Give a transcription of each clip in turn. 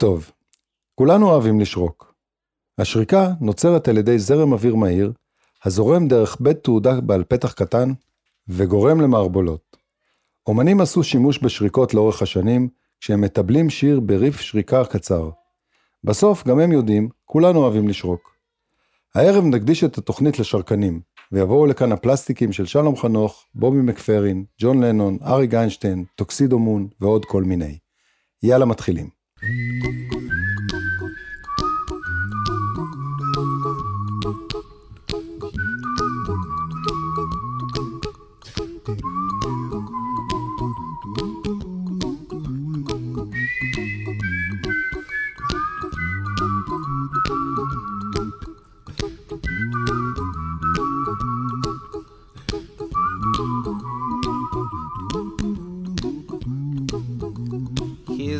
טוב. כולנו אוהבים לשרוק. השריקה נוצרת על ידי זרם אוויר מהיר, הזורם דרך בית תעודה בעל פתח קטן, וגורם למערבולות. אומנים עשו שימוש בשריקות לאורך השנים, כשהם מטבלים שיר בריף שריקה קצר. בסוף, גם הם יודעים, כולנו אוהבים לשרוק. הערב נקדיש את התוכנית לשרקנים, ויבואו לכאן הפלסטיקים של שלום חנוך, בובי מקפרין, ג'ון לנון, אריק איינשטיין, טוקסידו מון ועוד כל מיני. יאללה מתחילים. うん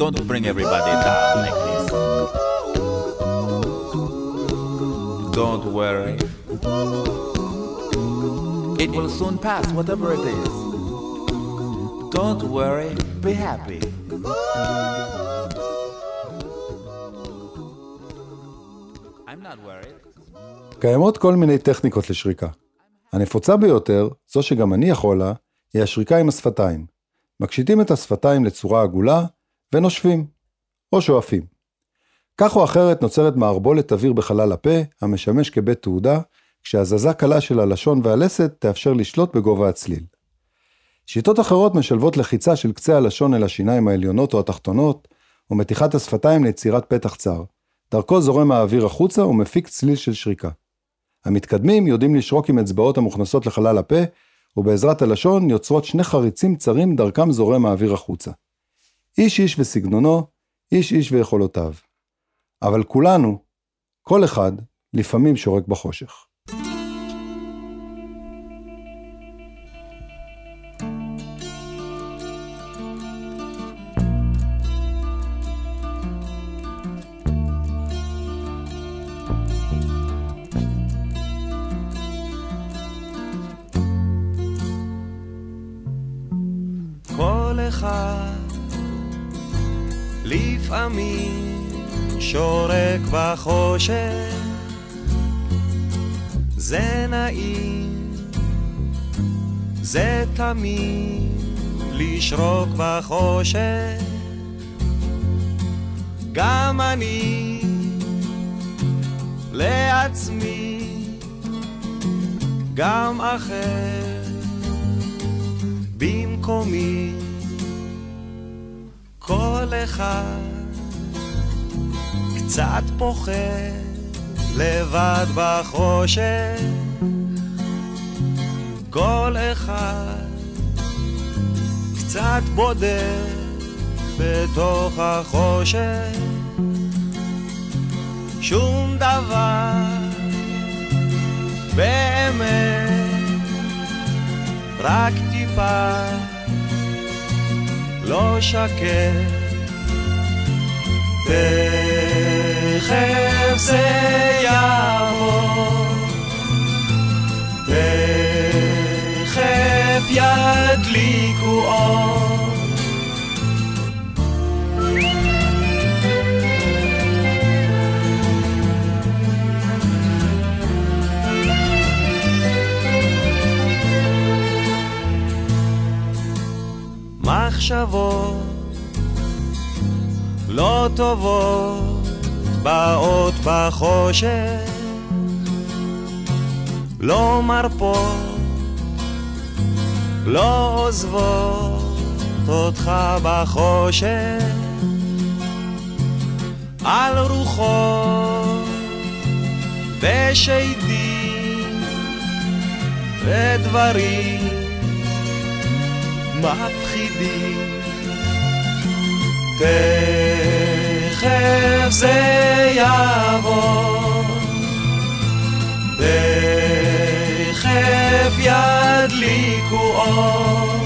Don't bring everybody down like this. Don't worry. It will soon pass, whatever it is. Don't worry, be happy. I'm not worried. קיימות כל מיני טכניקות לשריקה. הנפוצה ביותר, זו שגם אני יכול לה, היא השריקה עם השפתיים. מקשיטים את השפתיים לצורה עגולה ונושבים, או שואפים. כך או אחרת נוצרת מערבולת אוויר בחלל הפה, המשמש כבית תעודה, כשהזזה קלה של הלשון והלסת תאפשר לשלוט בגובה הצליל. שיטות אחרות משלבות לחיצה של קצה הלשון אל השיניים העליונות או התחתונות, ומתיחת השפתיים ליצירת פתח צר. דרכו זורם האוויר החוצה ומפיק צליל של שריקה. המתקדמים יודעים לשרוק עם אצבעות המוכנסות לחלל הפה, ובעזרת הלשון יוצרות שני חריצים צרים דרכם זורם האוויר החוצה. איש איש וסגנונו, איש איש ויכולותיו. אבל כולנו, כל אחד, לפעמים שורק בחושך. כל אחד לפעמים שורק בחושך. זה נעים, זה תמיד לשרוק בחושך. גם אני לעצמי גם אחר במקומי. כל אחד קצת פוחד לבד בחושך. כל אחד קצת בודד בתוך החושך. שום דבר באמת רק טיפה לא שקט תכף זה יעבור. תכף ידליקו אור. מחשבות לא טובות באות בחושך. לא מרפות לא עוזבות אותך בחושך. על רוחות ושדים ודברים מפחידים תכף זה יעבור תכף ידליקו אור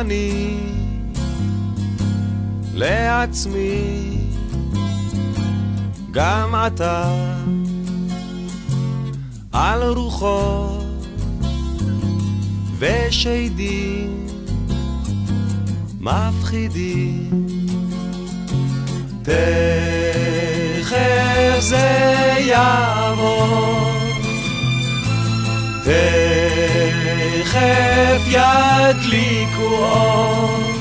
אני לעצמי, גם אתה על רוחות ושדים מפחידים. תכף זה יעבור תכף ידליקו אור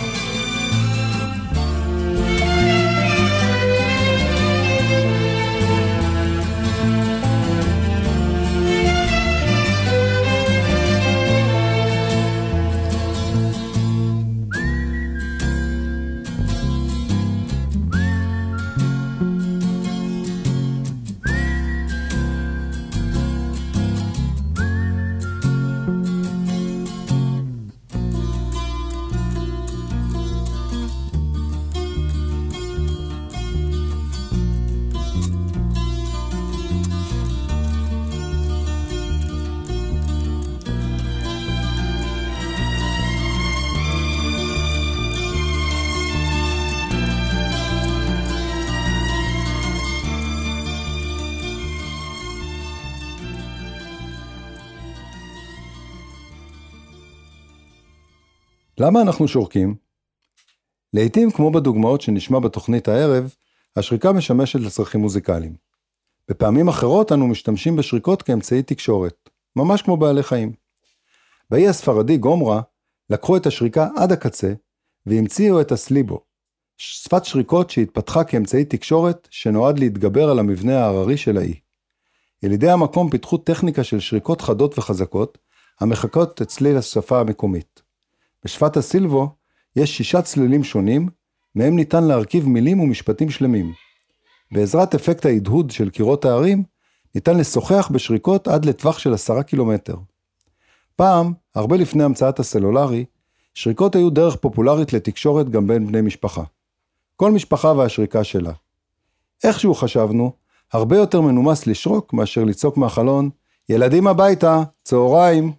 למה אנחנו שורקים? לעתים, כמו בדוגמאות שנשמע בתוכנית הערב, השריקה משמשת לצרכים מוזיקליים. בפעמים אחרות אנו משתמשים בשריקות כאמצעי תקשורת, ממש כמו בעלי חיים. באי הספרדי גומרה לקחו את השריקה עד הקצה והמציאו את הסליבו, שפת שריקות שהתפתחה כאמצעי תקשורת שנועד להתגבר על המבנה ההררי של האי. ילידי המקום פיתחו טכניקה של שריקות חדות וחזקות, המחקות את צליל השפה המקומית. בשפת הסילבו יש שישה צלילים שונים, מהם ניתן להרכיב מילים ומשפטים שלמים. בעזרת אפקט ההדהוד של קירות הערים, ניתן לשוחח בשריקות עד לטווח של עשרה קילומטר. פעם, הרבה לפני המצאת הסלולרי, שריקות היו דרך פופולרית לתקשורת גם בין בני משפחה. כל משפחה והשריקה שלה. איכשהו חשבנו, הרבה יותר מנומס לשרוק מאשר לצעוק מהחלון, ילדים הביתה, צהריים.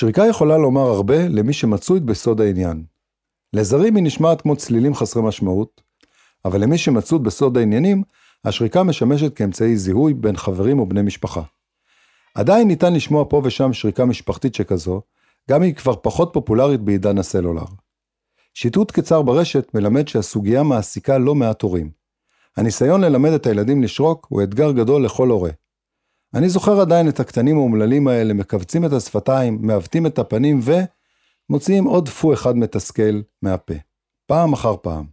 שריקה יכולה לומר הרבה למי שמצוי בסוד העניין. לזרים היא נשמעת כמו צלילים חסרי משמעות, אבל למי שמצוי בסוד העניינים, השריקה משמשת כאמצעי זיהוי בין חברים ובני משפחה. עדיין ניתן לשמוע פה ושם שריקה משפחתית שכזו, גם היא כבר פחות פופולרית בעידן הסלולר. שיטוט קצר ברשת מלמד שהסוגיה מעסיקה לא מעט הורים. הניסיון ללמד את הילדים לשרוק הוא אתגר גדול לכל הורה. אני זוכר עדיין את הקטנים האומללים האלה מכווצים את השפתיים, מעוותים את הפנים ו... מוציאים עוד פו אחד מתסכל מהפה, פעם אחר פעם.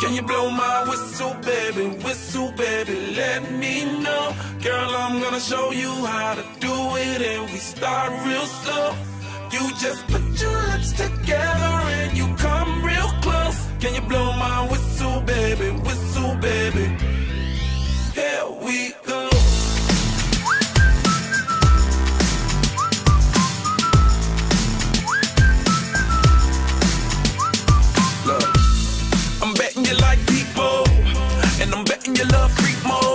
Can you blow my whistle, baby? Whistle, baby, let me know. Girl, I'm gonna show you how to do it, and we start real slow. You just put your lips together and you come real close. Can you blow my whistle, baby? Whistle, baby. Here we go. Look. I'm betting you like people, and I'm betting you love freak mode,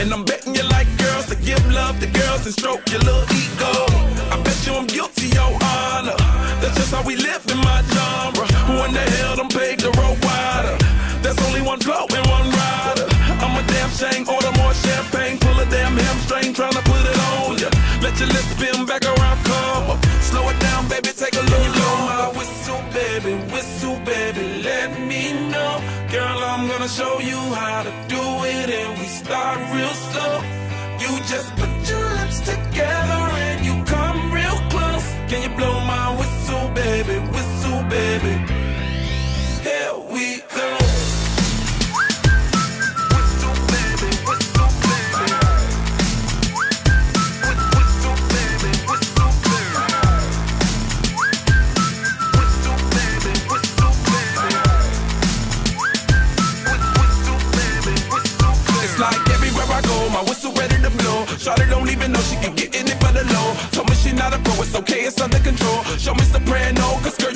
and I'm betting you like girls to give love to girls and stroke your little ego. I bet you I'm guilty, your honor. That's just how we live in my genre. Who in the hell done paved the road wider? There's only one flow and one rider. I'm a damn shame, order more champagne, pull a damn hamstring, tryna put it on ya. Let your lips spin back around, come up. Slow it down, baby, take a look. Blow my whistle, baby, whistle, baby, let me know. Girl, I'm gonna show you how to do it, and we start real slow. It's okay, it's under control. Show me soprano, cause girl,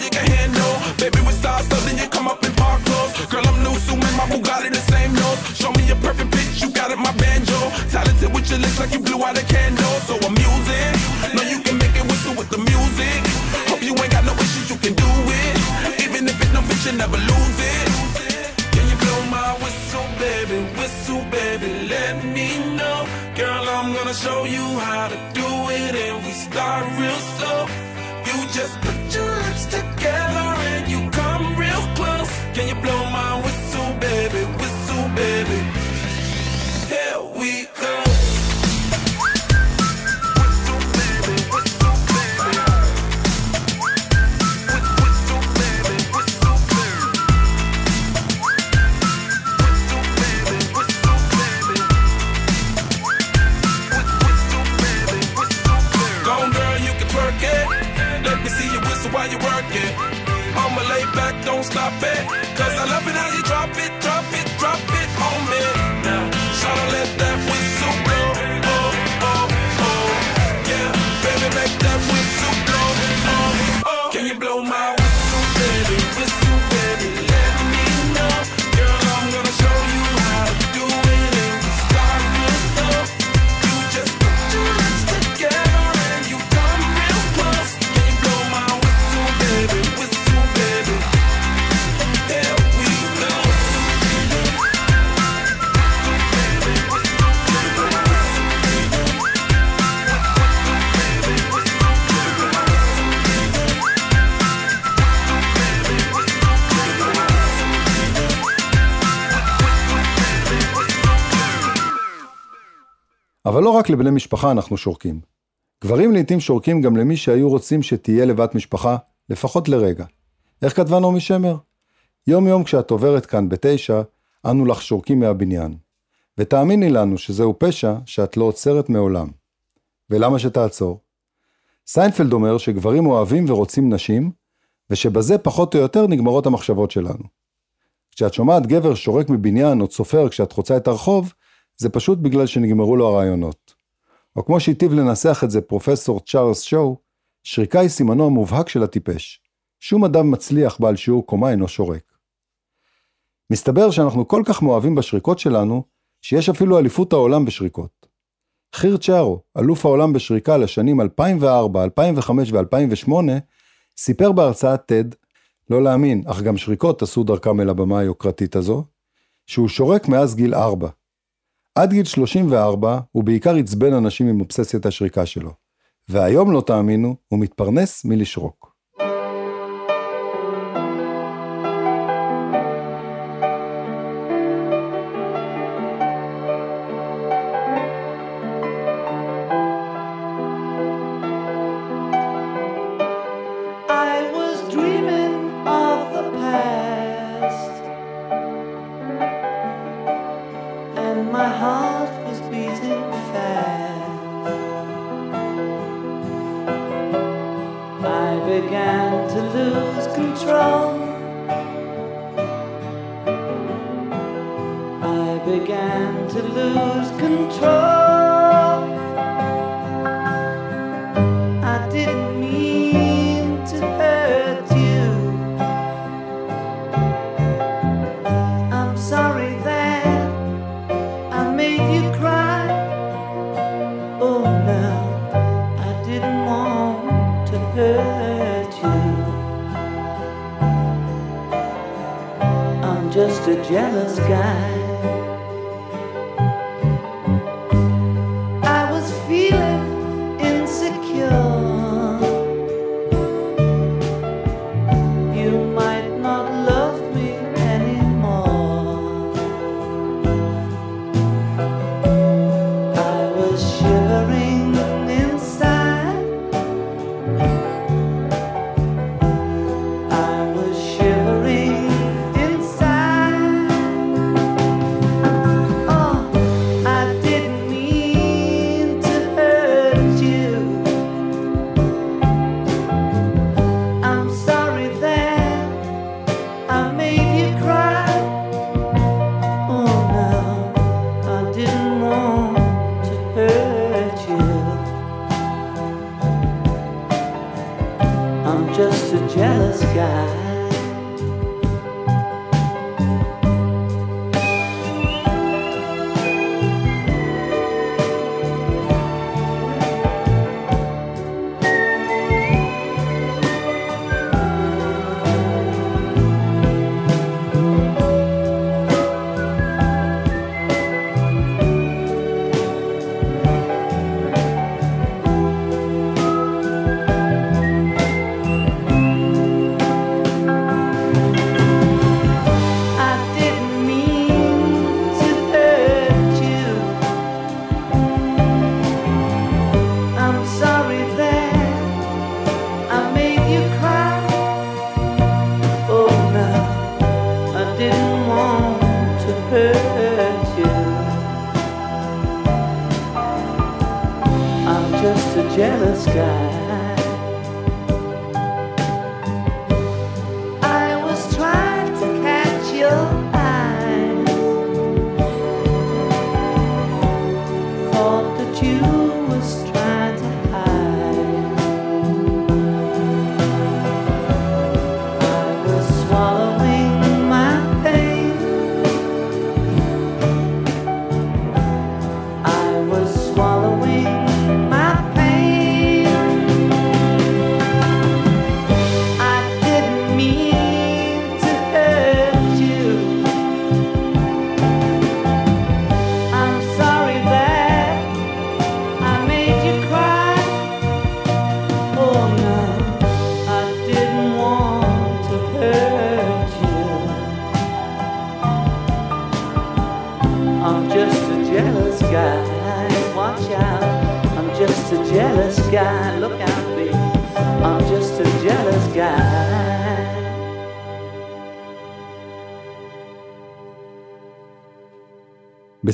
רק לבני משפחה אנחנו שורקים. גברים לעתים שורקים גם למי שהיו רוצים שתהיה לבת משפחה, לפחות לרגע. איך כתבה נעמי שמר? יום יום כשאת עוברת כאן בתשע, אנו לך שורקים מהבניין. ותאמיני לנו שזהו פשע שאת לא עוצרת מעולם. ולמה שתעצור? סיינפלד אומר שגברים אוהבים ורוצים נשים, ושבזה פחות או יותר נגמרות המחשבות שלנו. כשאת שומעת גבר שורק מבניין או צופר כשאת חוצה את הרחוב, זה פשוט בגלל שנגמרו לו הרעיונות. או כמו שהיטיב לנסח את זה פרופסור צ'ארלס שואו, שריקה היא סימנו המובהק של הטיפש. שום אדם מצליח בעל שיעור קומה אינו שורק. מסתבר שאנחנו כל כך מאוהבים בשריקות שלנו, שיש אפילו אליפות העולם בשריקות. חיר צ'ארו, אלוף העולם בשריקה לשנים 2004, 2005 ו-2008, סיפר בהרצאת TED, לא להאמין, אך גם שריקות עשו דרכם אל הבמה היוקרתית הזו, שהוא שורק מאז גיל 4. עד גיל 34 הוא בעיקר עצבן אנשים עם אובססיית השריקה שלו. והיום לא תאמינו, הוא מתפרנס מלשרוק.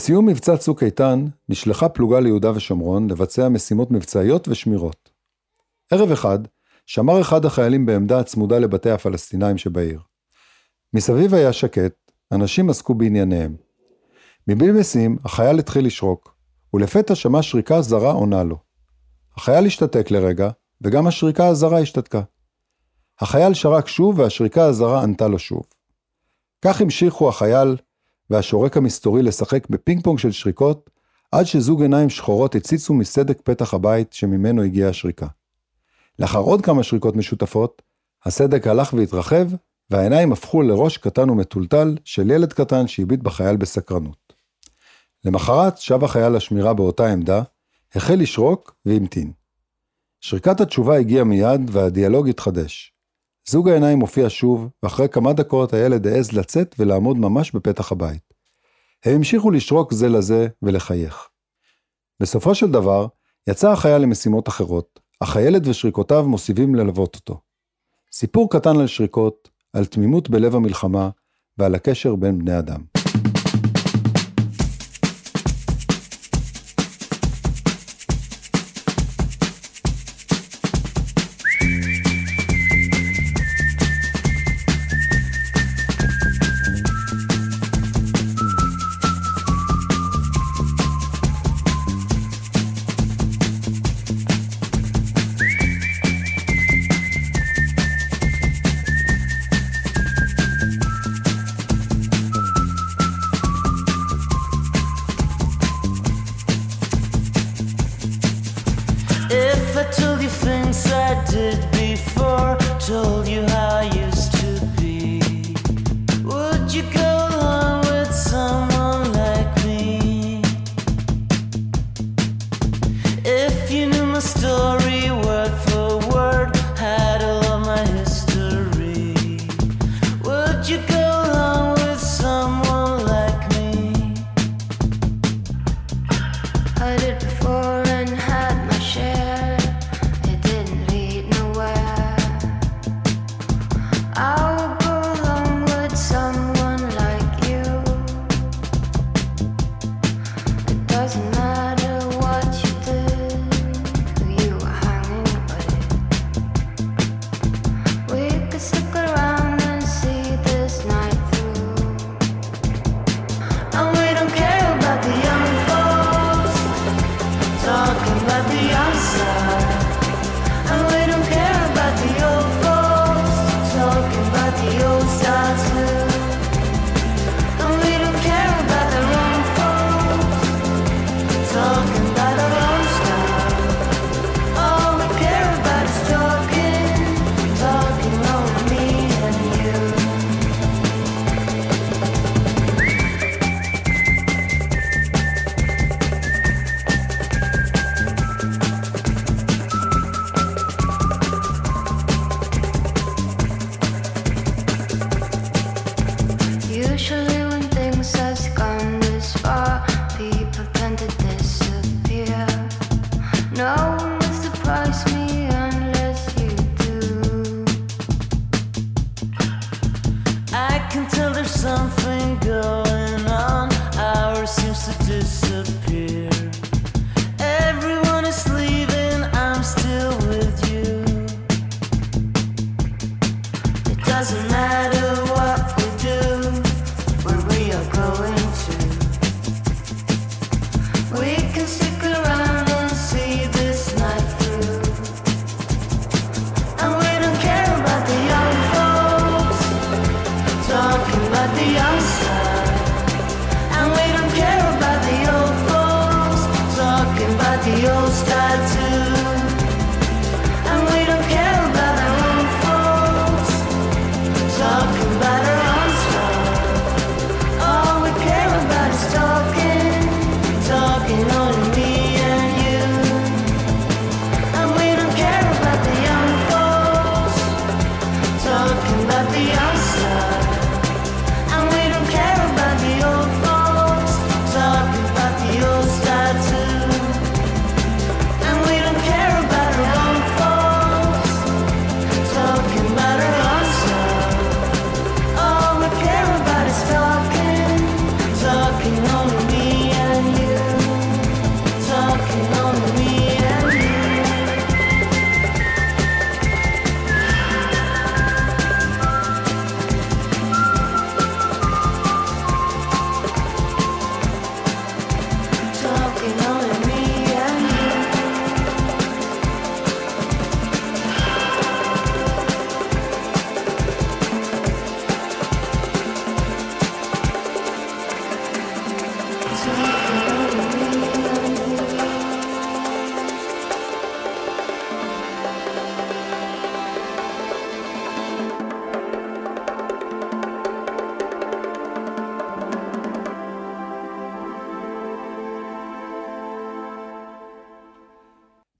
בסיום מבצע צוק איתן, נשלחה פלוגה ליהודה ושומרון לבצע משימות מבצעיות ושמירות. ערב אחד, שמר אחד החיילים בעמדה הצמודה לבתי הפלסטינאים שבעיר. מסביב היה שקט, אנשים עסקו בענייניהם. מבלי משים, החייל התחיל לשרוק, ולפתע שמע שריקה זרה עונה לו. החייל השתתק לרגע, וגם השריקה הזרה השתתקה. החייל שרק שוב, והשריקה הזרה ענתה לו שוב. כך המשיכו החייל והשורק המסתורי לשחק בפינג פונג של שריקות, עד שזוג עיניים שחורות הציצו מסדק פתח הבית שממנו הגיעה השריקה. לאחר עוד כמה שריקות משותפות, הסדק הלך והתרחב, והעיניים הפכו לראש קטן ומטולטל של ילד קטן שהביט בחייל בסקרנות. למחרת שב החייל לשמירה באותה עמדה, החל לשרוק והמתין. שריקת התשובה הגיעה מיד והדיאלוג התחדש. זוג העיניים הופיע שוב, ואחרי כמה דקות הילד העז לצאת ולעמוד ממש בפתח הבית. הם המשיכו לשרוק זה לזה ולחייך. בסופו של דבר, יצא החייל למשימות אחרות, אך הילד ושריקותיו מוסיפים ללוות אותו. סיפור קטן על שריקות, על תמימות בלב המלחמה ועל הקשר בין בני אדם. told you.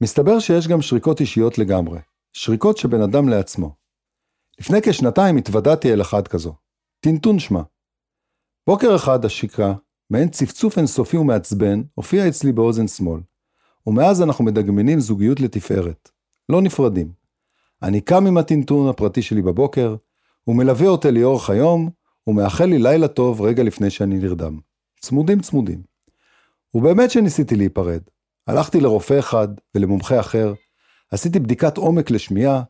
מסתבר שיש גם שריקות אישיות לגמרי, שריקות שבין אדם לעצמו. לפני כשנתיים התוודעתי אל אחת כזו, טינטון שמה. בוקר אחד השקרה, מעין צפצוף אינסופי ומעצבן, הופיע אצלי באוזן שמאל, ומאז אנחנו מדגמנים זוגיות לתפארת. לא נפרדים. אני קם עם הטינטון הפרטי שלי בבוקר, הוא מלווה אותי לאורך היום, ומאחל לי לילה טוב רגע לפני שאני נרדם. צמודים צמודים. ובאמת שניסיתי להיפרד, הלכתי לרופא אחד ולמומחה אחר, עשיתי בדיקת עומק לשמיעה,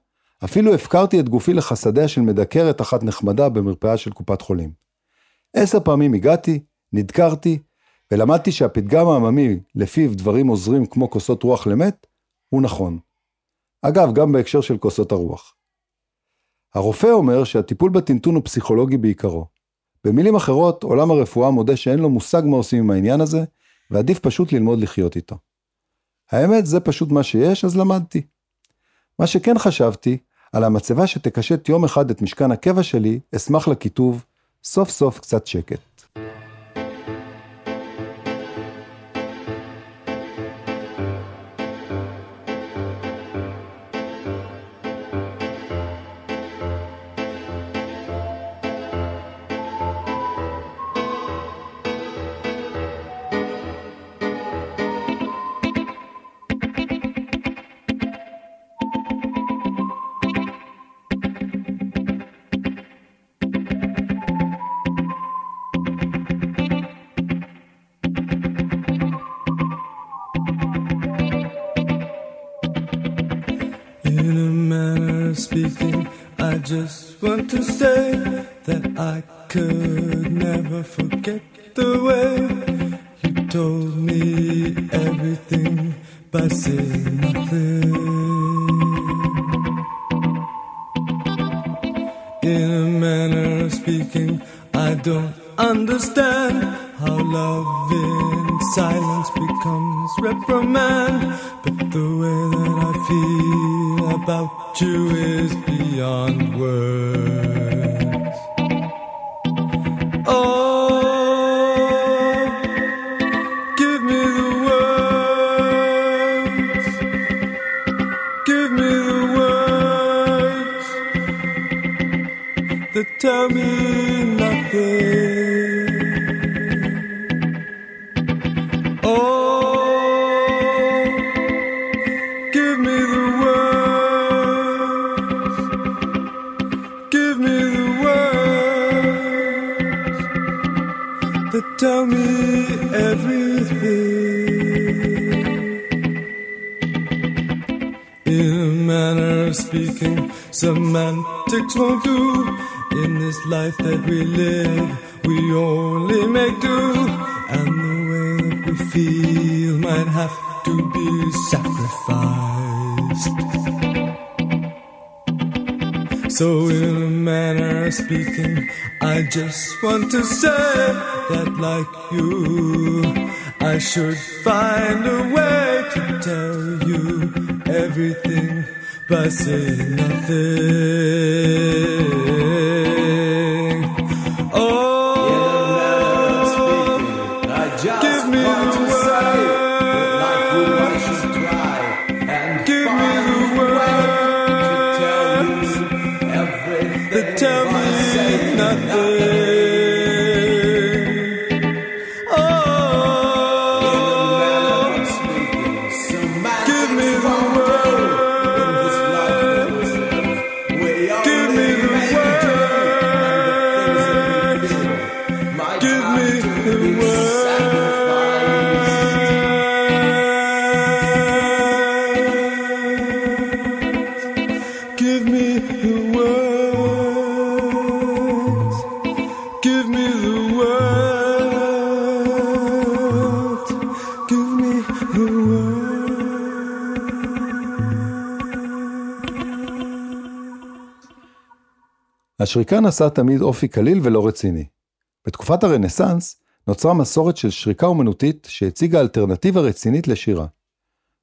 אפילו הפקרתי את גופי לחסדיה של מדקרת אחת נחמדה במרפאה של קופת חולים. עשר פעמים הגעתי, נדקרתי, ולמדתי שהפתגם העממי לפיו דברים עוזרים כמו כוסות רוח למת, הוא נכון. אגב, גם בהקשר של כוסות הרוח. הרופא אומר שהטיפול בטינטון הוא פסיכולוגי בעיקרו. במילים אחרות, עולם הרפואה מודה שאין לו מושג מה עושים עם העניין הזה, ועדיף פשוט ללמוד לחיות איתו. האמת, זה פשוט מה שיש, אז למדתי. מה שכן חשבתי, על המצבה שתקשט יום אחד את משכן הקבע שלי, אשמח לכיתוב, סוף סוף קצת שקט. Tell me life that we live, we only make do. And the way that we feel might have to be sacrificed. So, in a manner of speaking, I just want to say that, like you, I should find a way to tell you everything by saying nothing. השריקה נשאה תמיד אופי קליל ולא רציני. בתקופת הרנסאנס נוצרה מסורת של שריקה אומנותית שהציגה אלטרנטיבה רצינית לשירה.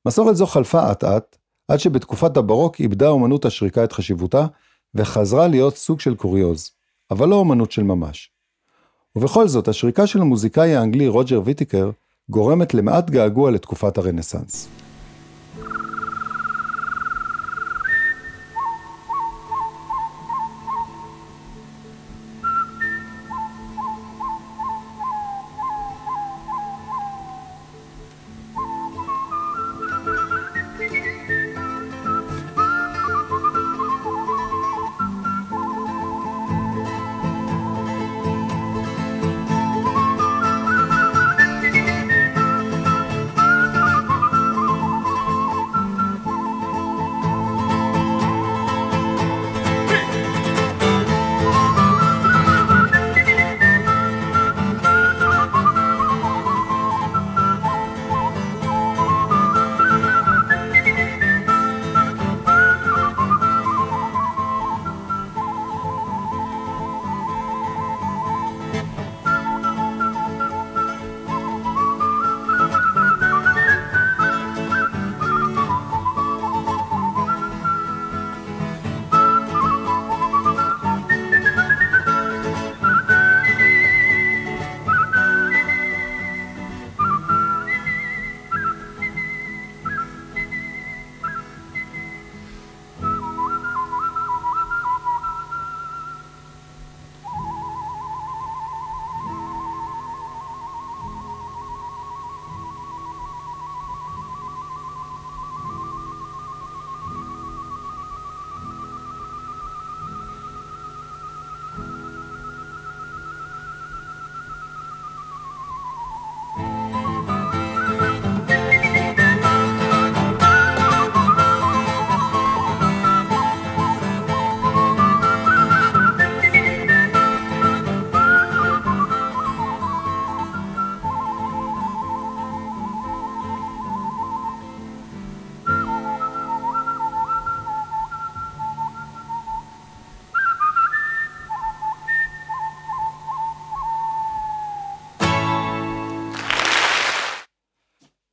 מסורת זו חלפה אט אט, עד שבתקופת הברוק איבדה אומנות השריקה את חשיבותה, וחזרה להיות סוג של קוריוז, אבל לא אומנות של ממש. ובכל זאת, השריקה של המוזיקאי האנגלי רוג'ר ויטיקר גורמת למעט געגוע לתקופת הרנסאנס.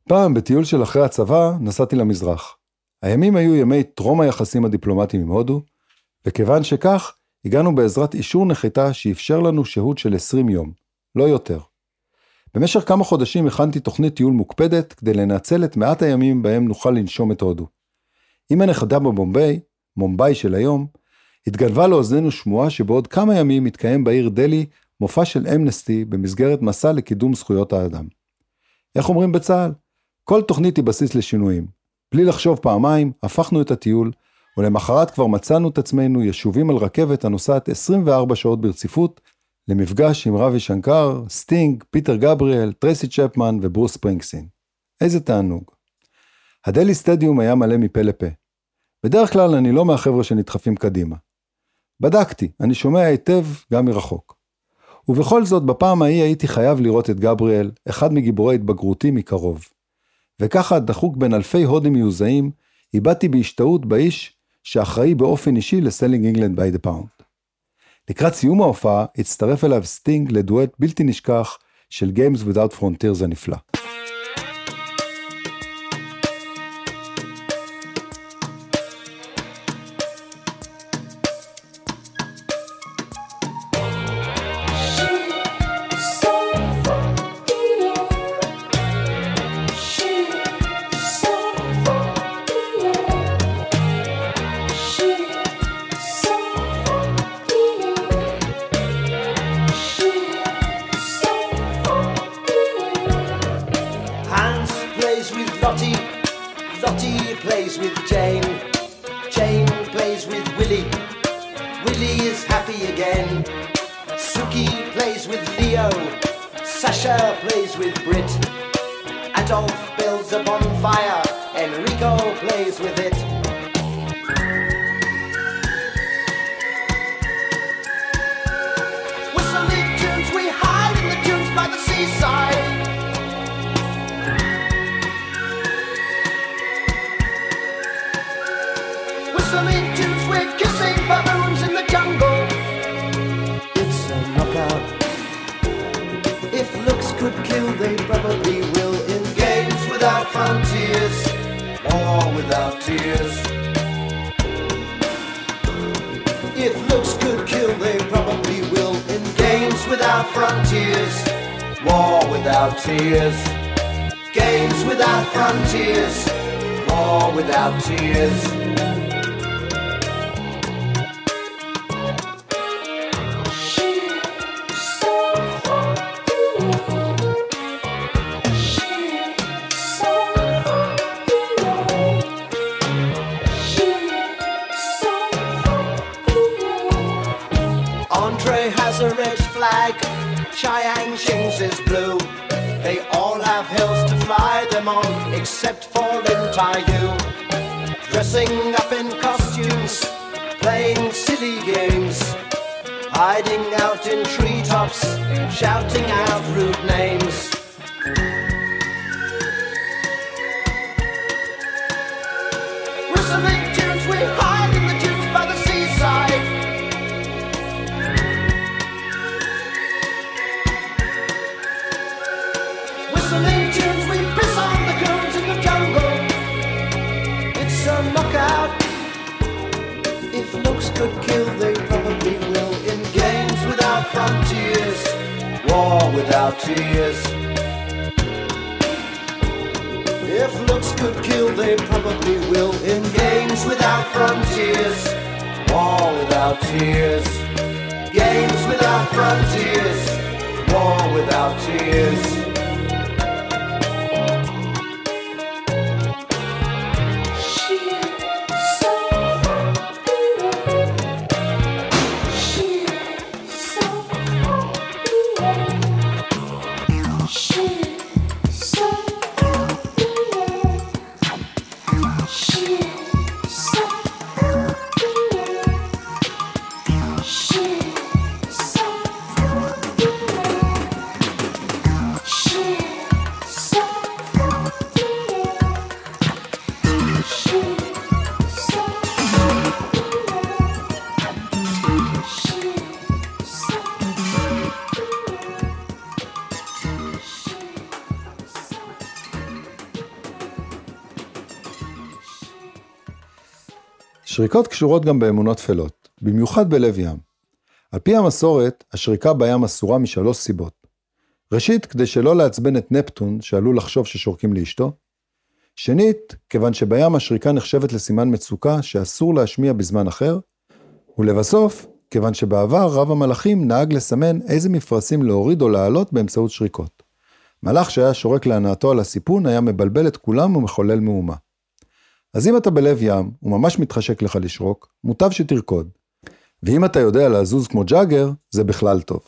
פעם, בטיול של אחרי הצבא, נסעתי למזרח. הימים היו ימי טרום היחסים הדיפלומטיים עם הודו, וכיוון שכך, הגענו בעזרת אישור נחיתה שאפשר לנו שהות של 20 יום, לא יותר. במשך כמה חודשים הכנתי תוכנית טיול מוקפדת כדי לנצל את מעט הימים בהם נוכל לנשום את הודו. עם הנכדה בבומביי, מומביי של היום, התגנבה לאוזנינו שמועה שבעוד כמה ימים יתקיים בעיר דלי מופע של אמנסטי במסגרת מסע לקידום זכויות האדם. איך אומרים בצה"ל? כל תוכנית היא בסיס לשינויים. בלי לחשוב פעמיים, הפכנו את הטיול, ולמחרת כבר מצאנו את עצמנו ישובים על רכבת הנוסעת 24 שעות ברציפות, למפגש עם ראווי שנקר, סטינג, פיטר גבריאל, טרייסי צ'פמן וברוס ספרינגסטין. איזה תענוג. ה Delhi Stadium היה מלא מפה לפה. בדרך כלל אני לא מהחבר'ה שנדחפים קדימה. בדקתי, אני שומע היטב גם מרחוק. ובכל זאת, בפעם ההיא הייתי חייב לראות את גבריאל, אחד מגיבורי התבגרותי מקרוב. וככה, דחוק בין אלפי הודים מיוזעים, הבטתי בהשתאות באיש שאחראי באופן אישי ל Selling England by the Pound. לקראת סיום ההופעה, הצטרף אליו סטינג לדואט בלתי נשכח של Games Without Frontiers הנפלא. Lottie plays with Jane, Jane plays with Willie, Willie is happy again. Suki plays with Leo, Sasha plays with Brit, Adolf tears. Games without frontiers, war without tears. שריקות קשורות גם באמונות טפלות, במיוחד בלב ים. על פי המסורת, השריקה בים אסורה משלוש סיבות. ראשית, כדי שלא לעצבן את נפטון, שעלול לחשוב ששורקים לאשתו. שנית, כיוון שבים השריקה נחשבת לסימן מצוקה שאסור להשמיע בזמן אחר. ולבסוף, כיוון שבעבר רב המלאכים נהג לסמן איזה מפרשים להוריד או להעלות באמצעות שריקות. מלאך שהיה שורק להנאתו על הסיפון היה מבלבל את כולם ומחולל מהומה. אז אם אתה בלב ים, וממש מתחשק לך לשרוק, מוטב שתרקוד. ואם אתה יודע לזוז כמו ג'אגר, זה בכלל טוב.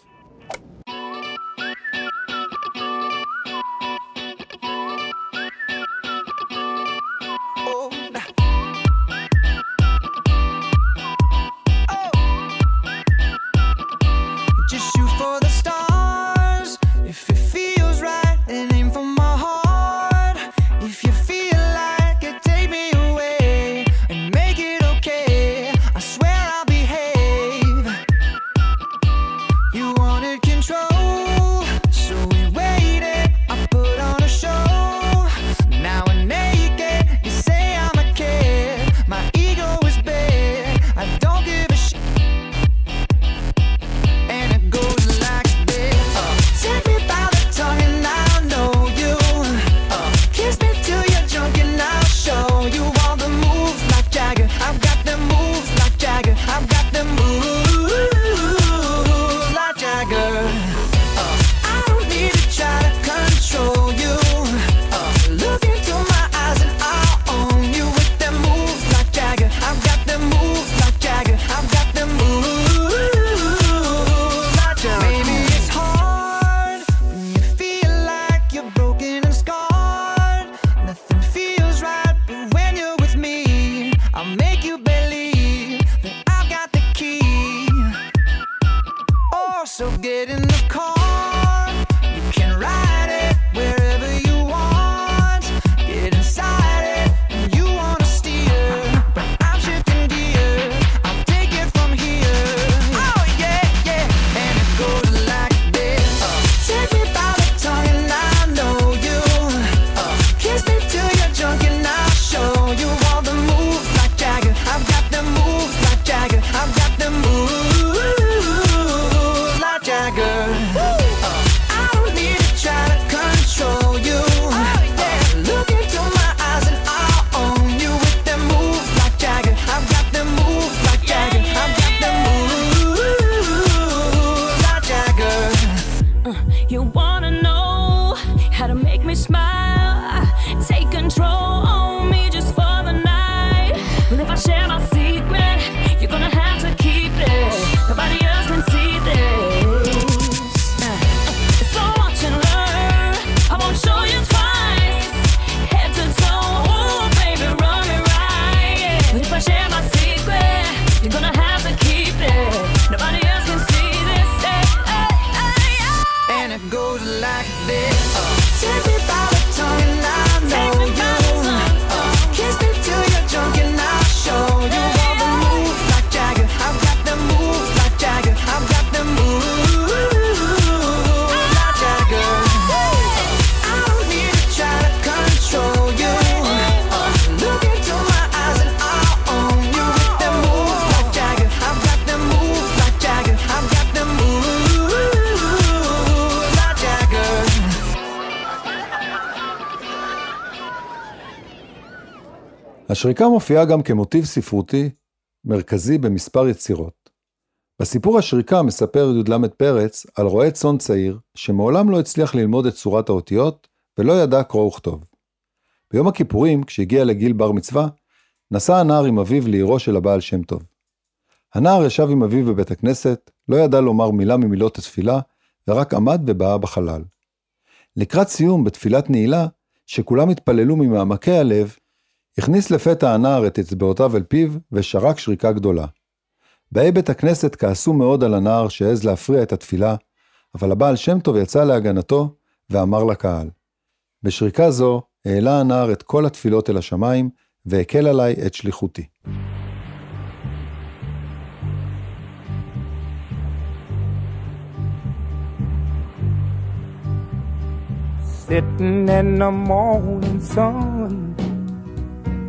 השריקה מופיעה גם כמוטיב ספרותי מרכזי במספר יצירות. בסיפור השריקה מספר י"ל פרץ על רועה צאן צעיר, שמעולם לא הצליח ללמוד את צורת האותיות, ולא ידע קרוא וכתוב. ביום הכיפורים, כשהגיע לגיל בר מצווה, נסע הנער עם אביו לעירו של הבעל שם טוב. הנער ישב עם אביו בבית הכנסת, לא ידע לומר מילה ממילות התפילה, ורק עמד ובאה בחלל. לקראת סיום, בתפילת נעילה, שכולם התפללו ממעמקי הלב, הכניס לפתע הנער את אצבעותיו אל פיו, ושרק שריקה גדולה. באי בית הכנסת כעסו מאוד על הנער שהעז להפריע את התפילה, אבל הבעל שם טוב יצא להגנתו, ואמר לקהל, בשריקה זו העלה הנער את כל התפילות אל השמיים, והקל עליי את שליחותי. Sitting in the morning sun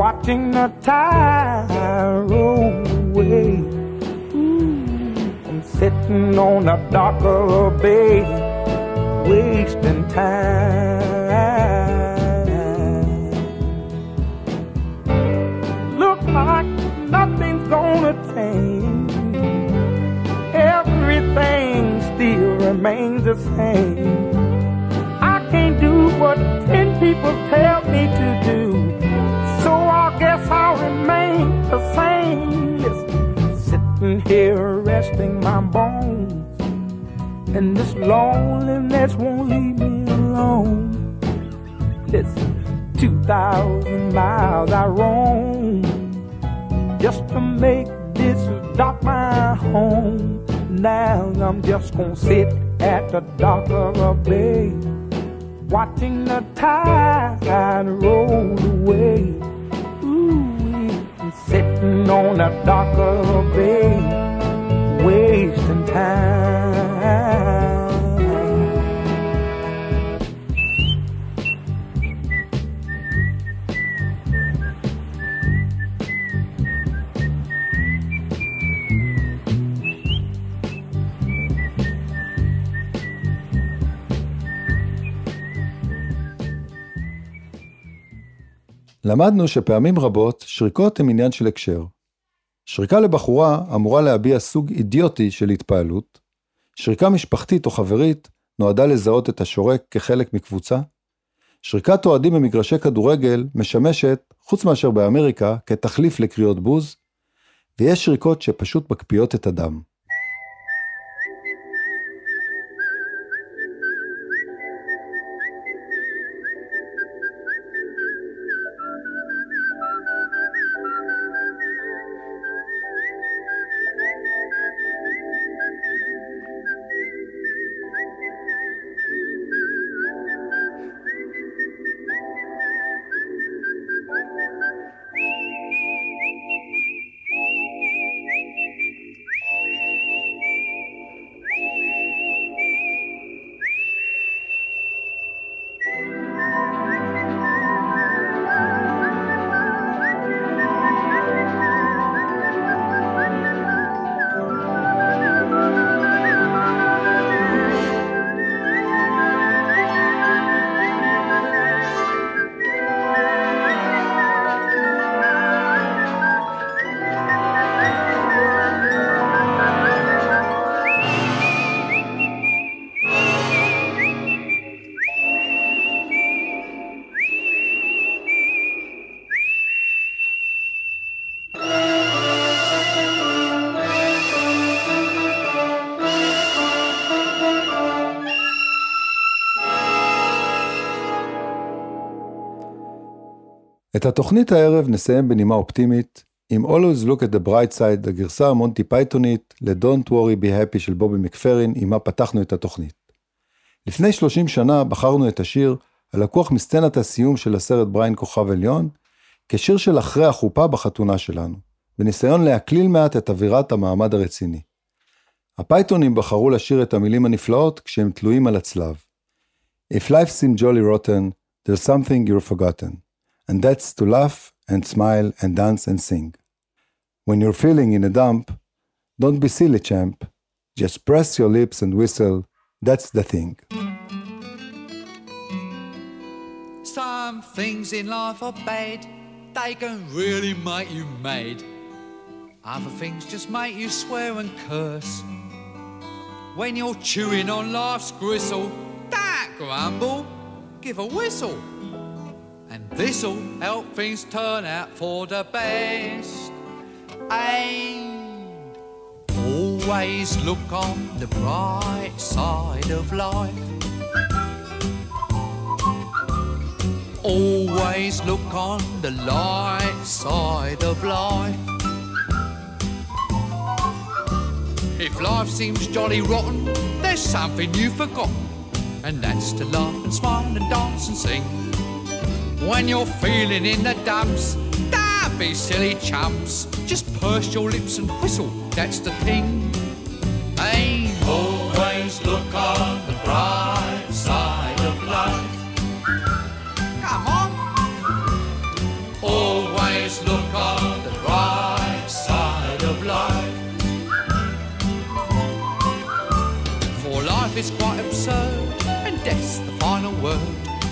watching the tide roll away. I'm sitting on a the bay, wasting time. Look like nothing's gonna change. Everything still remains the same. I can't do what ten people tell me to do, guess I'll remain the same. Listen, sitting here resting my bones, and this loneliness won't leave me alone. Two thousand miles I roam just to make this dock my home. Now I'm just gonna sit at the dock of a bay, watching the tide roll away. Sitting on the dock of a bay, wasting time. למדנו שפעמים רבות שריקות הן עניין של הקשר. שריקה לבחורה אמורה להביע סוג אידיוטי של התפעלות, שריקה משפחתית או חברית נועדה לזהות את השורק כחלק מקבוצה, שריקת אוהדים במגרשי כדורגל משמשת, חוץ מאשר באמריקה, כתחליף לקריאות בוז, ויש שריקות שפשוט מקפיאות את הדם. את התוכנית הערב נסיים בנימה אופטימית, עם Always Look at the Bright Side, הגרסה המונטי פייתונית ל-Don't Worry Be Happy של בובי מקפרין, עמה פתחנו את התוכנית. לפני 30 שנה בחרנו את השיר, הלקוח מסצנת הסיום של הסרט בריין כוכב עליון, כשיר של אחרי החופה בחתונה שלנו, בניסיון להקליל מעט את אווירת המעמד הרציני. הפייתונים בחרו לשיר את המילים הנפלאות כשהם תלויים על הצלב. If life seemed jolly rotten, there's something you're forgotten. And that's to laugh and smile and dance and sing. When you're feeling in a dump, don't be silly, champ. Just press your lips and whistle. That's the thing. Some things in life are bad, they can really make you mad. Other things just make you swear and curse. When you're chewing on life's gristle, don't grumble, give a whistle. This'll help things turn out for the best. And always look on the bright side of life. Always look on the light side of life. If life seems jolly rotten, there's something you've forgotten, and that's to laugh and smile and dance and sing. When you're feeling in the dumps, don't be silly chumps. Just purse your lips and whistle, that's the thing. Hey, always look on the bright side of life. Come on. Always look on the bright side of life. For life is quite absurd, and death's the final word.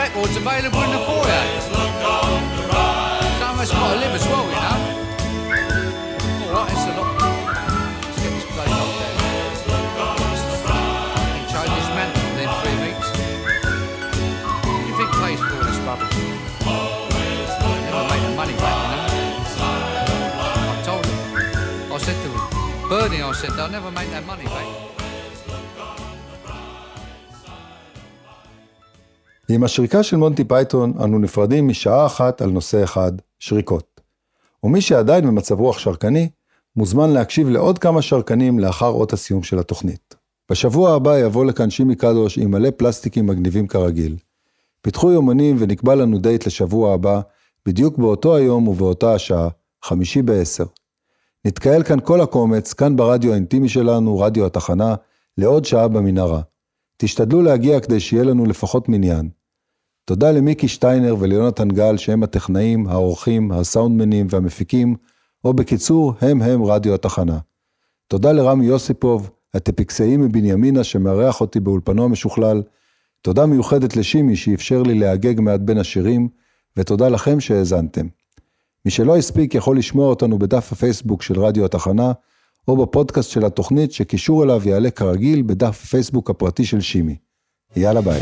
record's available in the foyer. Some of us got to live as well, you know. Alright, it's a lot. Let's get this place up there. And change this mantle within three weeks. What do you think pays for all this rubbish? Never make the money back, you know. I told him. I said to him, Bernie, I said, they'll never make that money back. עם השריקה של מונטי פייתון אנו נפרדים משעה אחת על נושא אחד, שריקות. ומי שעדיין במצב רוח שרקני, מוזמן להקשיב לעוד כמה שרקנים לאחר אות הסיום של התוכנית. בשבוע הבא יבוא לכאן שימי קדוש עם מלא פלסטיקים מגניבים כרגיל. פיתחו יומנים ונקבע לנו דייט לשבוע הבא, בדיוק באותו היום ובאותה השעה, חמישי בעשר. נתקהל כאן כל הקומץ, כאן ברדיו האינטימי שלנו, רדיו התחנה, לעוד שעה במנהרה. תשתדלו להגיע כדי שיהיה לנו לפחות מניין. תודה למיקי שטיינר וליונתן גל שהם הטכנאים, העורכים, הסאונדמנים והמפיקים, או בקיצור, הם הם רדיו התחנה. תודה לרמי יוסיפוב, הטפיקסאי מבנימינה שמארח אותי באולפנו המשוכלל. תודה מיוחדת לשימי שאפשר לי להגג מעט בין השירים, ותודה לכם שהאזנתם. מי שלא הספיק יכול לשמוע אותנו בדף הפייסבוק של רדיו התחנה, או בפודקאסט של התוכנית שקישור אליו יעלה כרגיל בדף הפייסבוק הפרטי של שימי. יאללה ביי.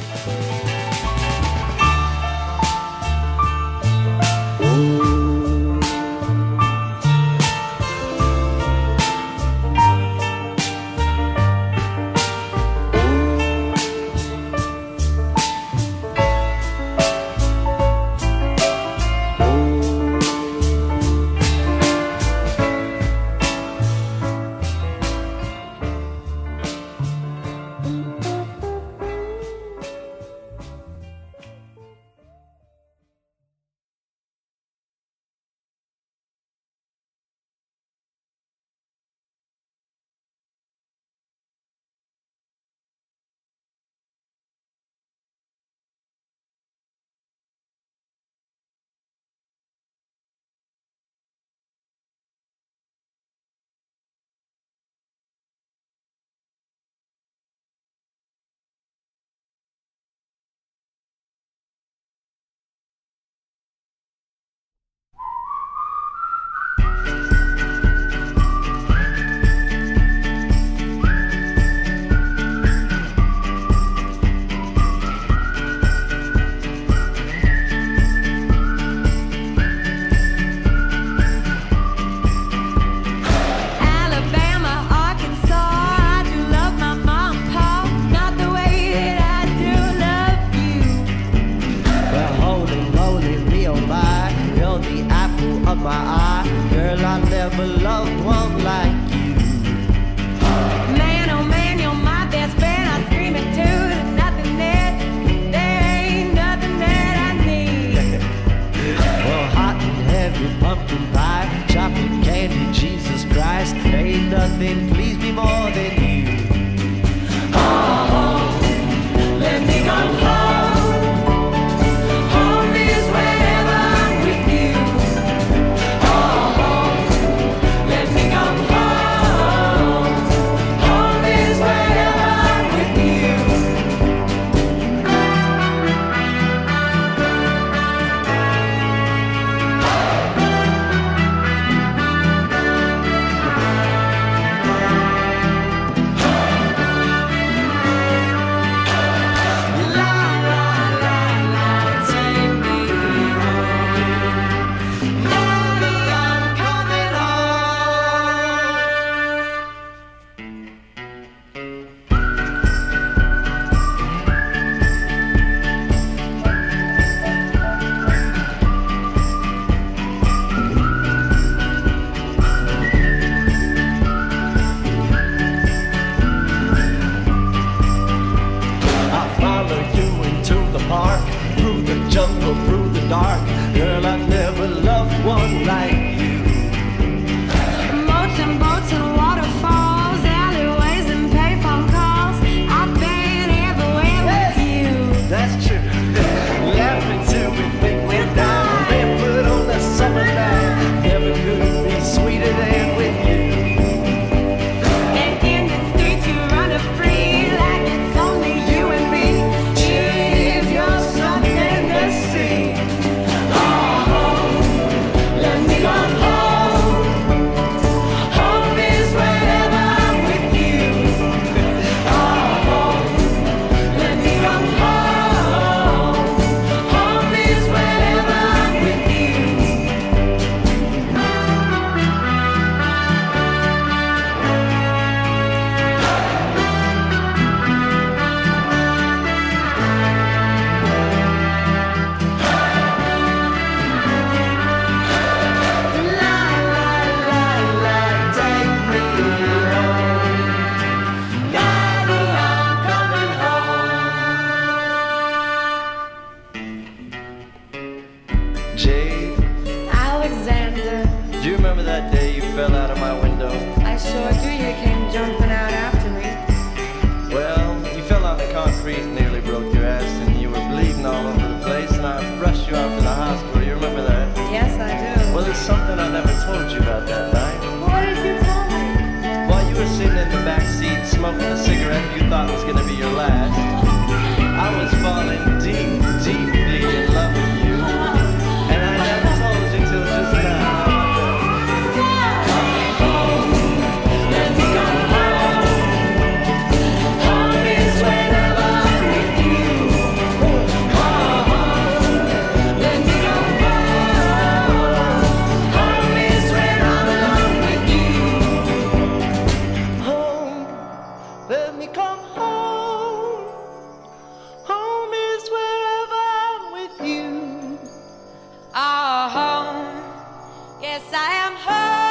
am home.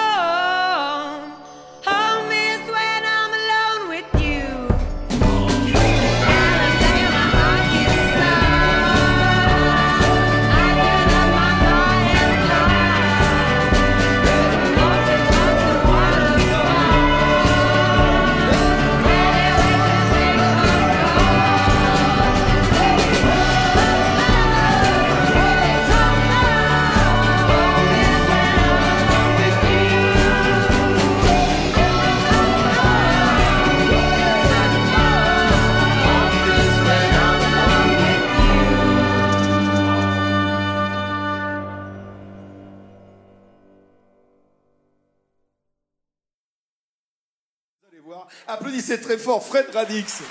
très fort. Fred Radix.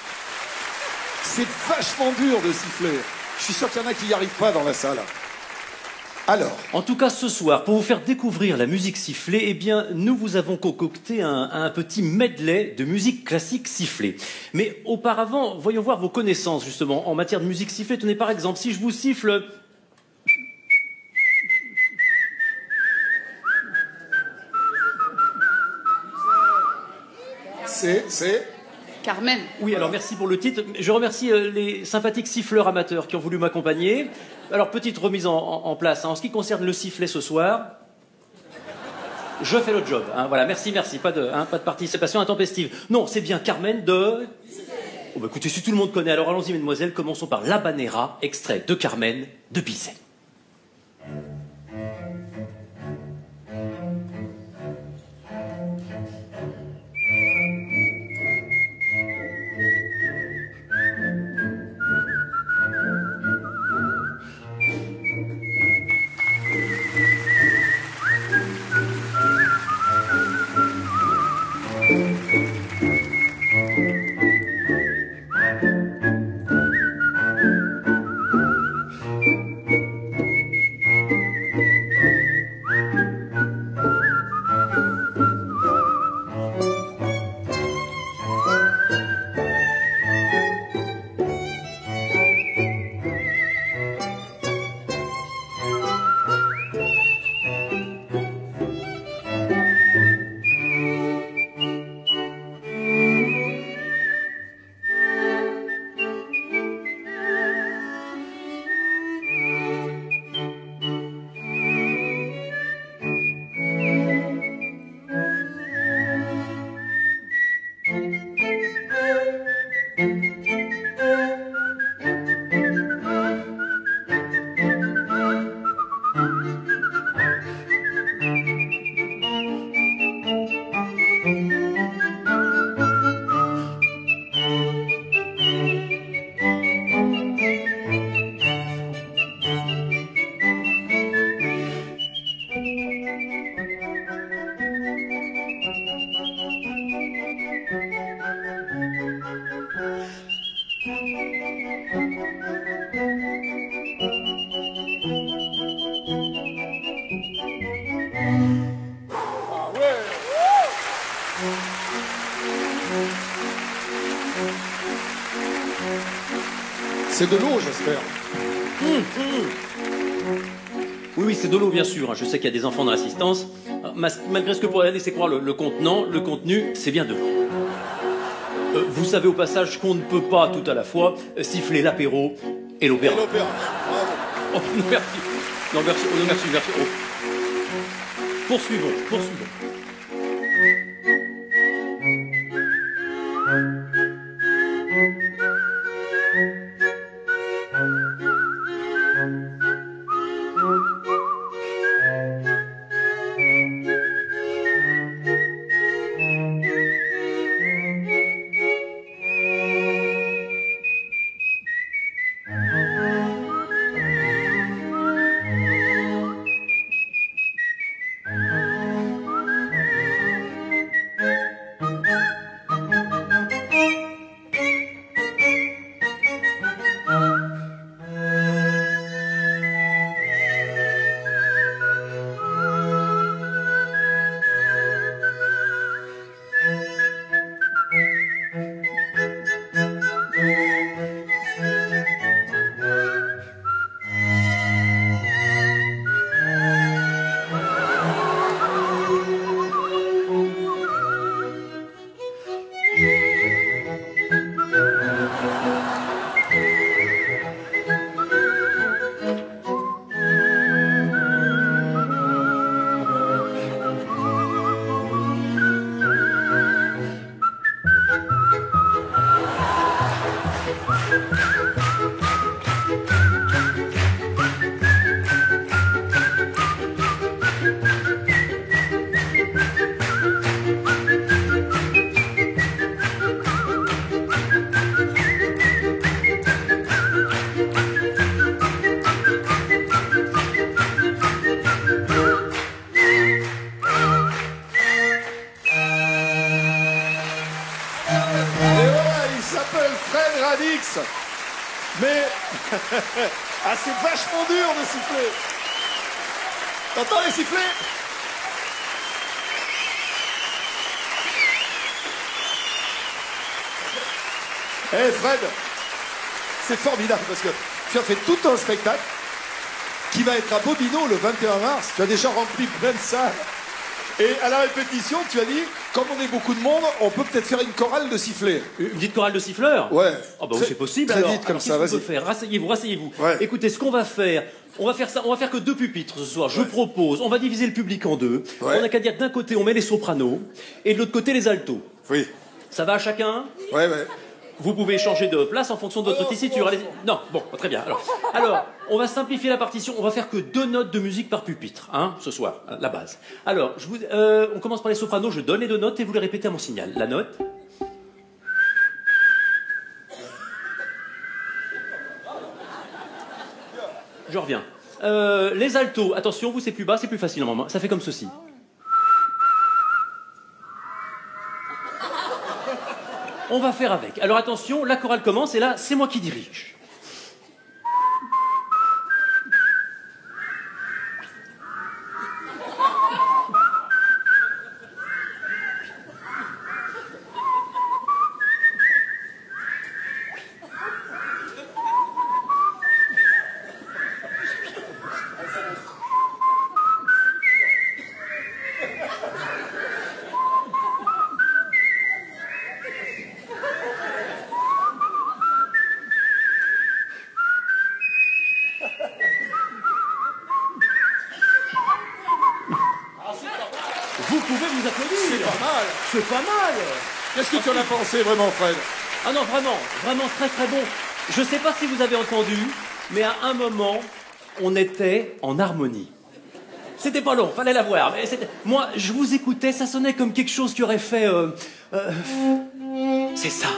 C'est vachement dur de siffler. Je suis sûr qu'il y en a qui n'y arrivent pas dans la salle. Alors. En tout cas, ce soir, pour vous faire découvrir la musique sifflée, eh bien, nous vous avons concocté un, un petit medley de musique classique sifflée. Mais auparavant, voyons voir vos connaissances, justement, en matière de musique sifflée. Tenez, par exemple, si je vous siffle c'est, c'est. Carmen. Oui, alors merci pour le titre. Je remercie euh, les sympathiques siffleurs amateurs qui ont voulu m'accompagner. Alors, petite remise en, place. hein. En ce qui concerne le sifflet ce soir, je fais le job. hein. Voilà, merci, merci. Pas de, hein, pas de participation intempestive. Non, c'est bien Carmen de. Oh, bah, écoutez, si tout le monde connaît, alors allons-y, mesdemoiselles. Commençons par l'Habanera, extrait de Carmen de Bizet. C'est de l'eau, j'espère. Oui, oui, c'est de l'eau, bien sûr. hein. Je sais qu'il y a des enfants dans l'assistance. Malgré ce que pourrait laisser croire le, le contenant, le contenu, c'est bien de l'eau. Euh, vous savez au passage qu'on ne peut pas tout à la fois siffler l'apéro et l'opéra. Et l'opéra. Oh, non, merci. Non, merci. Non, merci, merci. Oh. Poursuivons, poursuivons. Spectacle qui va être à Bobino le 21 mars. Tu as déjà rempli plein de salles. Et à la répétition, tu as dit, comme on est beaucoup de monde, on peut peut-être faire une chorale de sifflets. Une petite chorale de siffleurs? Ouais. Oh bah c'est possible Très alors. vite comme Alors, ça, vas-y. faire? Rasseyez-vous, rasseyez-vous. Ouais. Écoutez, ce qu'on va faire, on va faire ça, on va faire que deux pupitres ce soir. Je propose, on va diviser le public en deux. Ouais. On n'a qu'à dire d'un côté on met les sopranos et de l'autre côté les altos. Oui. Ça va à chacun? Ouais, ouais. Vous pouvez changer de place en fonction de votre tessiture. Allez non, bon, très bien. Alors, alors, on va simplifier la partition. On va faire que deux notes de musique par pupitre, hein, ce soir, hein, la base. Alors, je vous, euh, on commence par les sopranos. Je donne les deux notes et vous les répétez à mon signal. La note. Je reviens. Euh, les altos, attention, vous c'est plus bas, c'est plus facile normalement. Ça fait comme ceci. On va faire avec. Alors attention, la chorale commence et là, c'est moi qui dirige. Vous pouvez vous applaudir. C'est pas mal. C'est pas mal. Qu'est-ce que tu en as pensé vraiment, Fred Ah non, vraiment, vraiment très très bon. Je sais pas si vous avez entendu, mais à un moment, on était en harmonie. C'était pas long, fallait la voir. Mais moi, je vous écoutais, ça sonnait comme quelque chose qui aurait fait. euh, euh, c'est ça.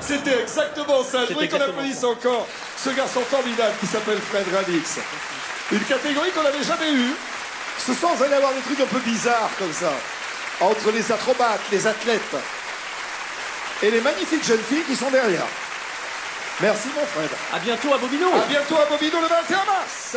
C'était exactement ça. Je voudrais qu'on applaudisse encore ce garçon formidable qui s'appelle Fred Radix. Une catégorie qu'on n'avait jamais eue. Ce soir, vous allez avoir des trucs un peu bizarres comme ça. Entre les acrobates, les athlètes et les magnifiques jeunes filles qui sont derrière. Merci mon Fred. À bientôt à Bobino. À bientôt à Bobino le 21 mars.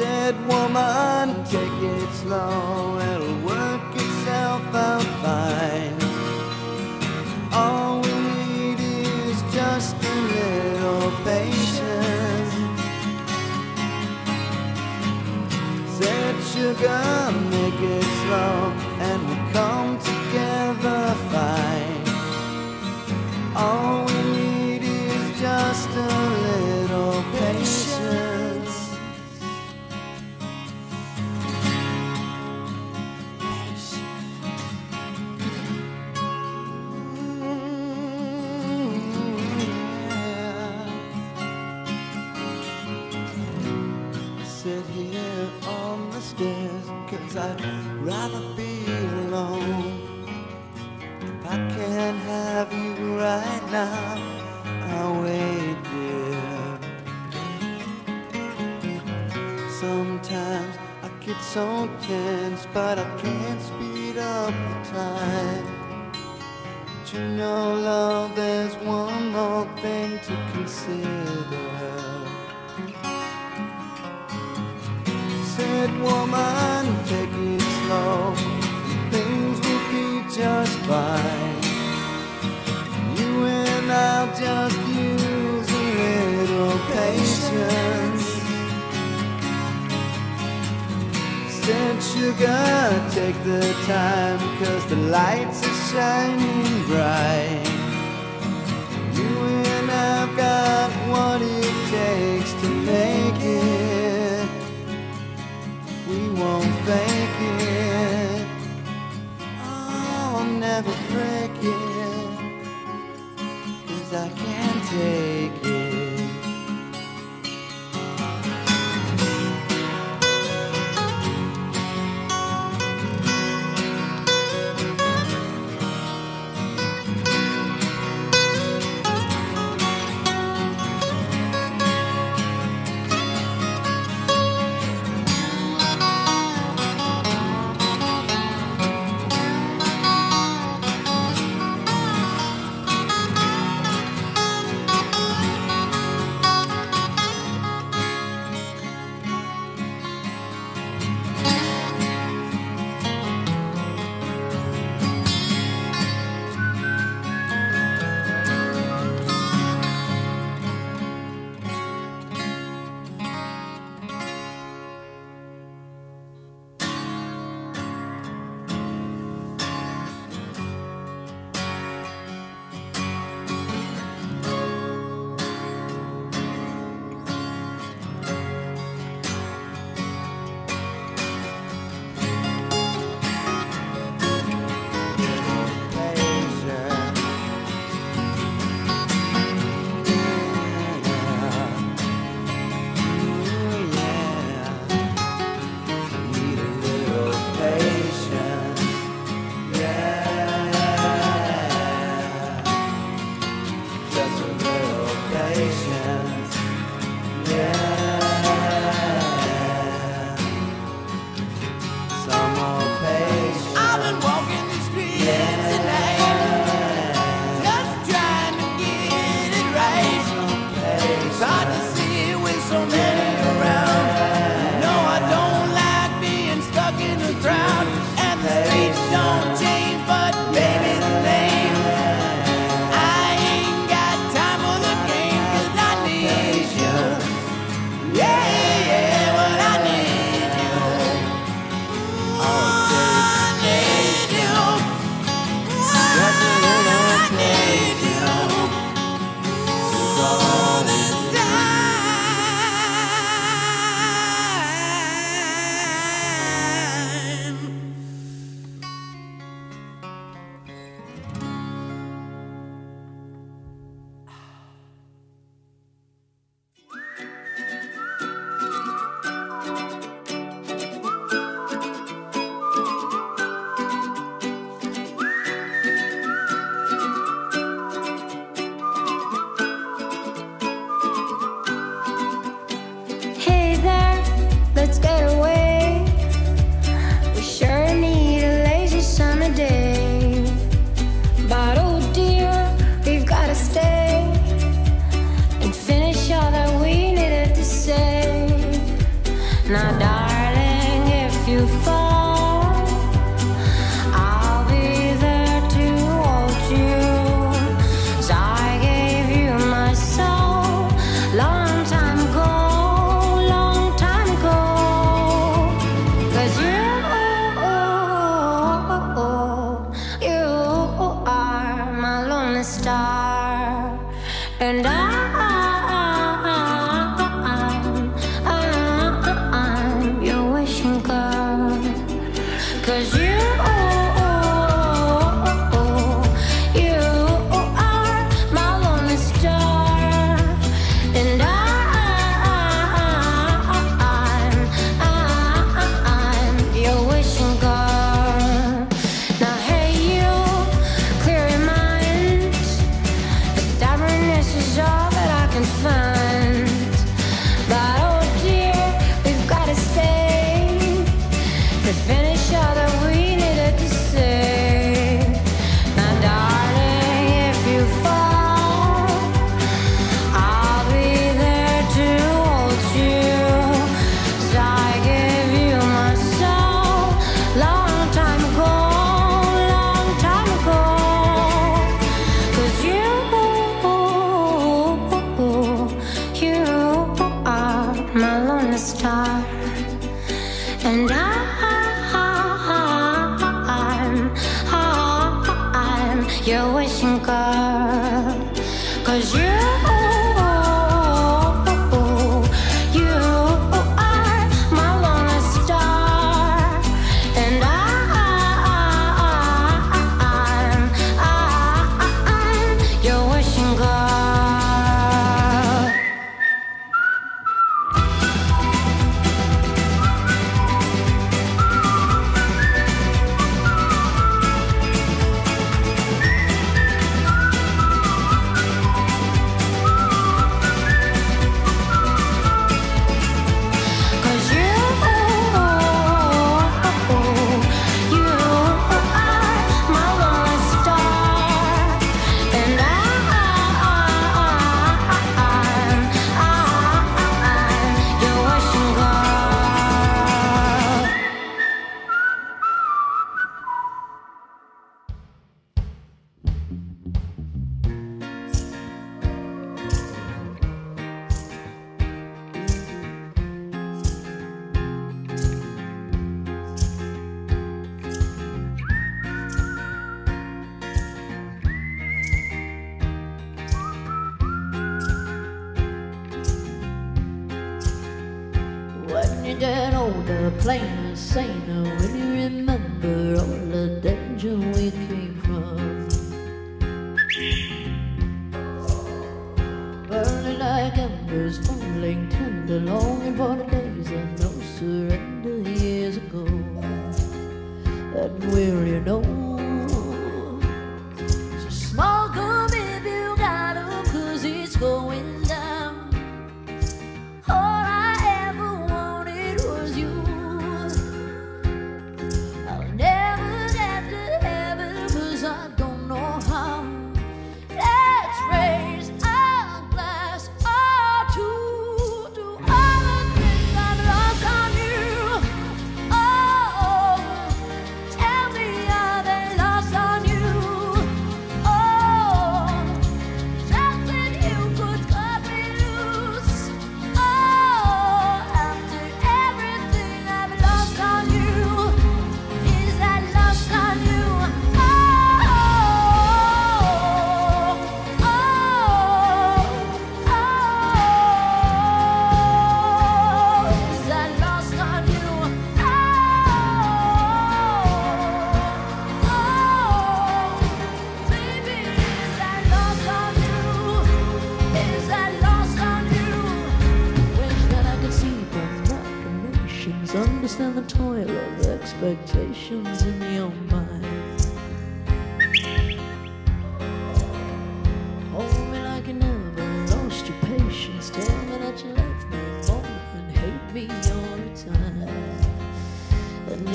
Said woman, take it slow, it'll work itself out fine. All we need is just a little patience. Said sugar, make it slow, So tense But I can't speed up the time But you know love there's one more thing to consider said, woman, take it slow. Things will be just fine. your sugar, take the time, cause the lights are shining bright. You and I've got what it takes to make it. We won't fake it. Oh, I'll never break it, cause I can't take star, and I.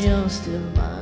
you're still mine.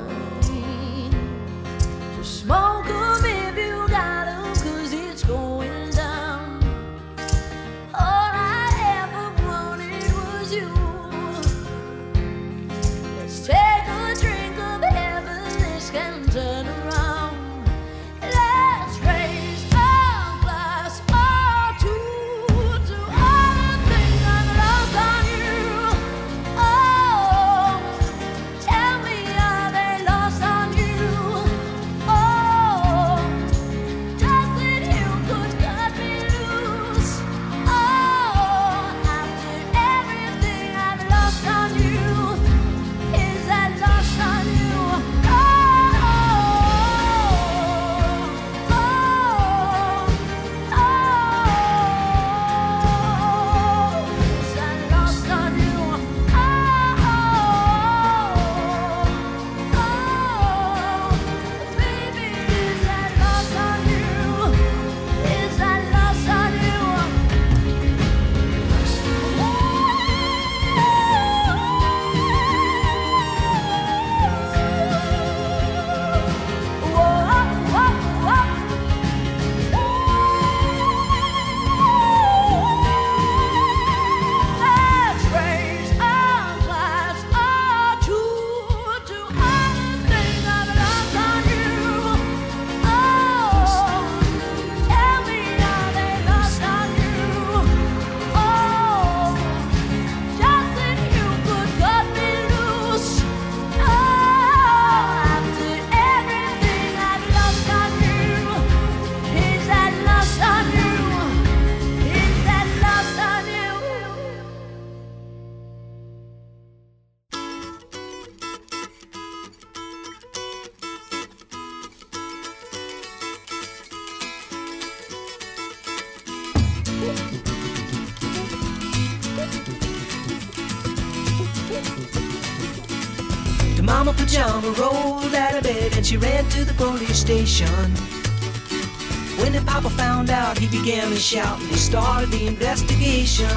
Shout, and he started the investigation.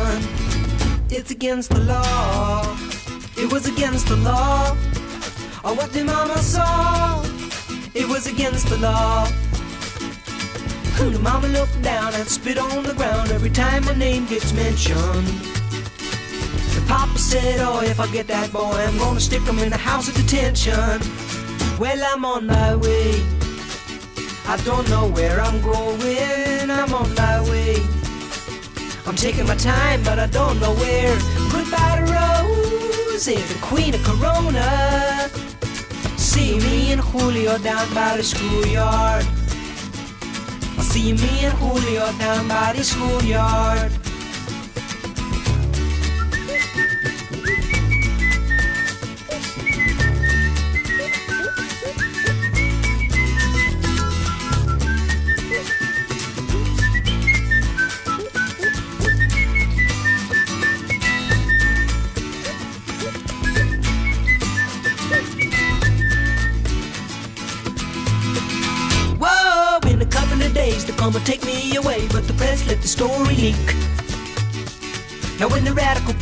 It's against the law. It was against the law. Or what the mama saw. It was against the law. The mama looked down and spit on the ground every time my name gets mentioned. The papa said, Oh, if I get that boy, I'm gonna stick him in the house of detention. Well, I'm on my way. I don't know where I'm going. I'm on my way. I'm taking my time, but I don't know where. Goodbye to Rose, the queen of Corona. See me and Julio down by the schoolyard. See me and Julio down by the schoolyard.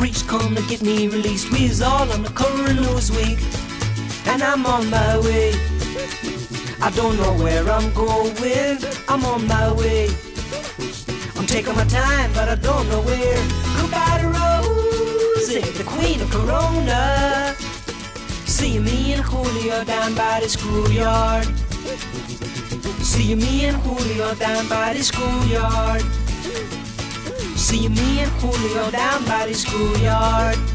Priest come to get me released, we's all on the current news week, and I'm on my way. I don't know where I'm going, I'm on my way. I'm taking my time, but I don't know where. Goodbye to Rosie, eh, the queen of Corona. See me and Julio down by the schoolyard. See me and Julio down by the schoolyard. See me and Julio down by the schoolyard.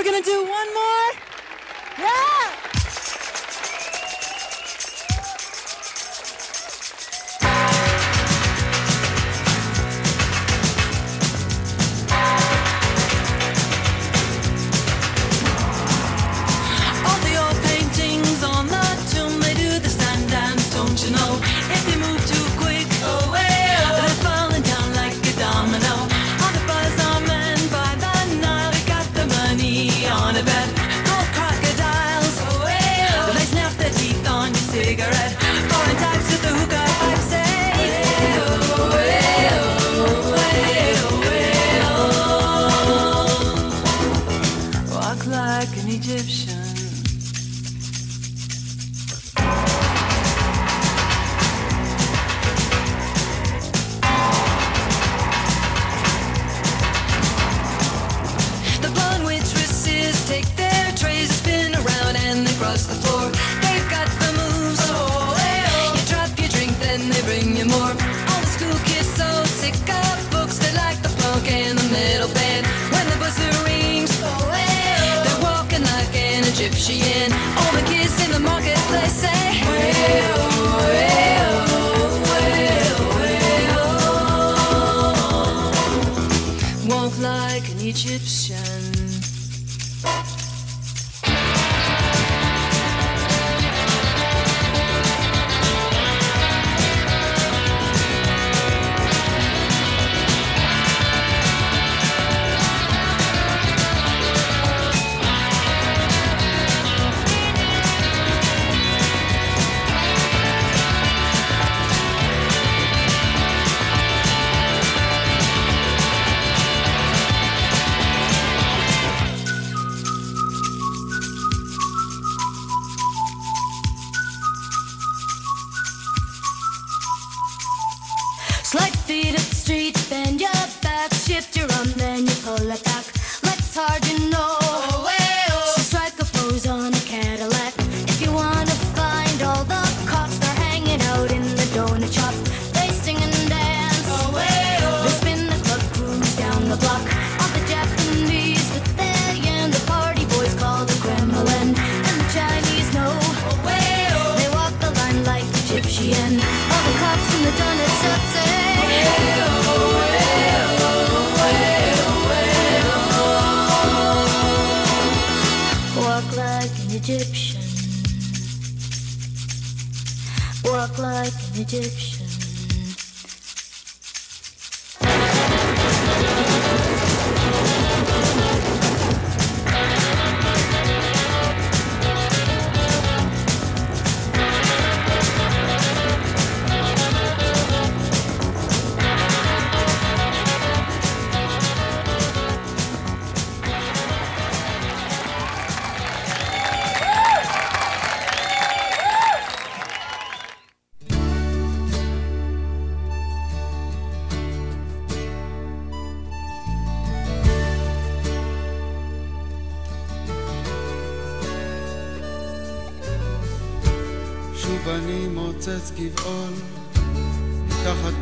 We're gonna do one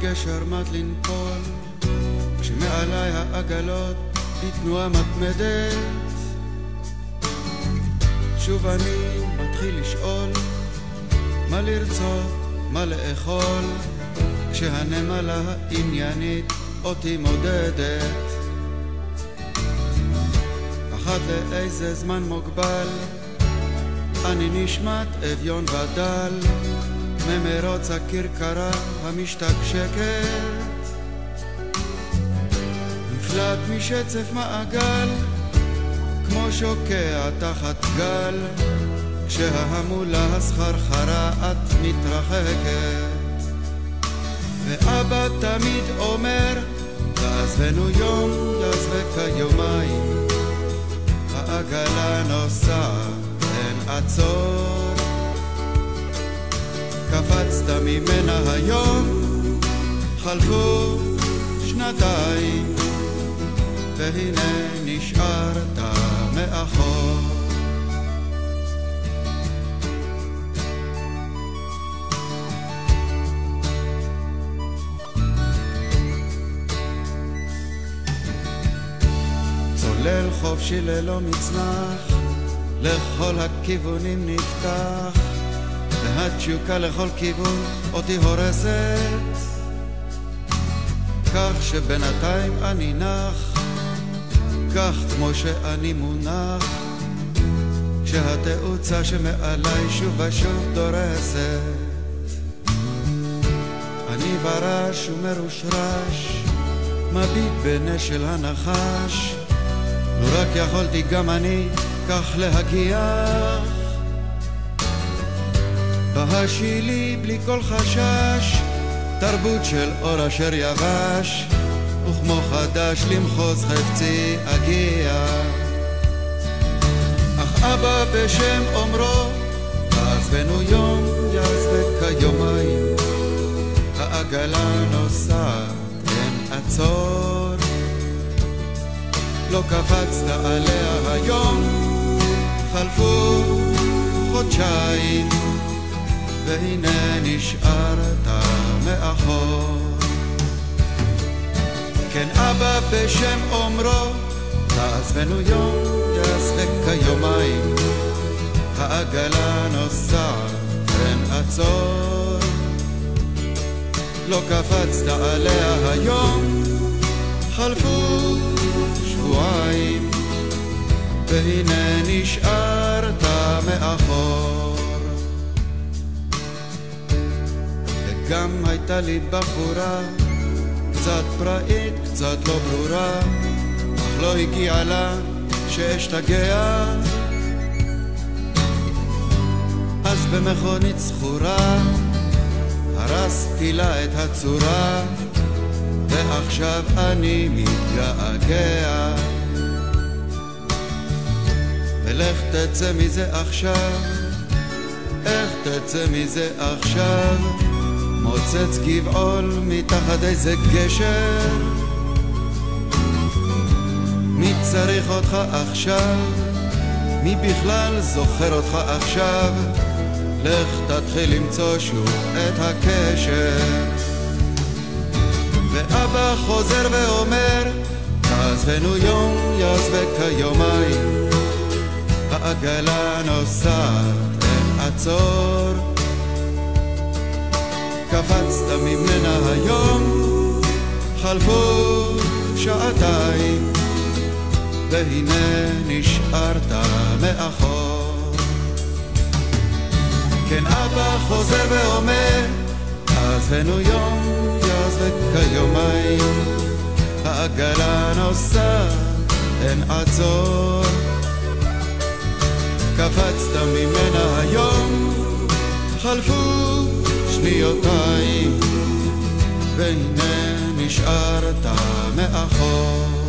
גשר מת לנפול, כשמעליי העגלות בתנועה מתמדת. שוב אני מתחיל לשאול, מה לרצות, מה לאכול, כשהנמלה העניינית אותי מודדת. אחת לאיזה זמן מוגבל, אני נשמט אביון ודל, ממרוץ הכרכרה המשתקשקת. נפלט משצף מעגל, כמו שוקע תחת גל, כשההמולה הסחרחרה את מתרחקת. ואבא תמיד אומר, תעזבנו יום, יעזבק יומיים, העגלה נוסעת, אין עצור. קפצת ממנה היום, חלפו שנתיים, והנה נשארת מאחור. צולל חופשי ללא מצנח, לכל הכיוונים נפתח, והתשוקה לכל כיוון אותי הורסת, כך שבינתיים אני נח, כך כמו שאני מונח, כשהתאוצה שמעליי שוב ושוב דורסת. אני ברש ומרושרש, מביט בנשל הנחש, לו רק יכולתי גם אני כך להגיח. בהשילי בלי כל חשש, תרבות של אור אשר יבש, וכמו חדש למחוז חפצי אגיע. אך אבא בשם אומרו, עזבנו יום יעזבק כיומיים, העגלה נוסעת, אין עצור. לא קפצת עליה היום, חלפו חודשיים, והנה נשארת מאחור. כן אבא בשם אומרו, תעזבנו יום, יעזבק כיומיים, העגלה נוסעת, אין עצור. לא קפצת עליה היום, חלפו שבועיים, והנה נשארת מאחור. וגם הייתה לי בחורה, קצת פראית, קצת לא ברורה, אך לא הגיעה לה שאשתגע. אז במכונית זכורה, הרסתי לה את הצורה, ועכשיו אני מתגעגע. ולך תצא מזה עכשיו, איך תצא מזה עכשיו? מוצץ גבעול מתחת איזה גשר. מי צריך אותך עכשיו? מי בכלל זוכר אותך עכשיו? לך תתחיל למצוא שוב את הקשר. ואבא חוזר ואומר, תעזבנו יום, יעזבק כיומיים. העגלה נוסעת, אין עצור. קפצת ממנה היום, חלפו שעתיים, והנה נשארת מאחור. כן אבא חוזר ואומר, עזבנו יום, יעזבק כיומיים, העגלה נוסעת, אין עצור. קפצת ממנה היום, חלפו שניותיים, והנה נשארת מאחור.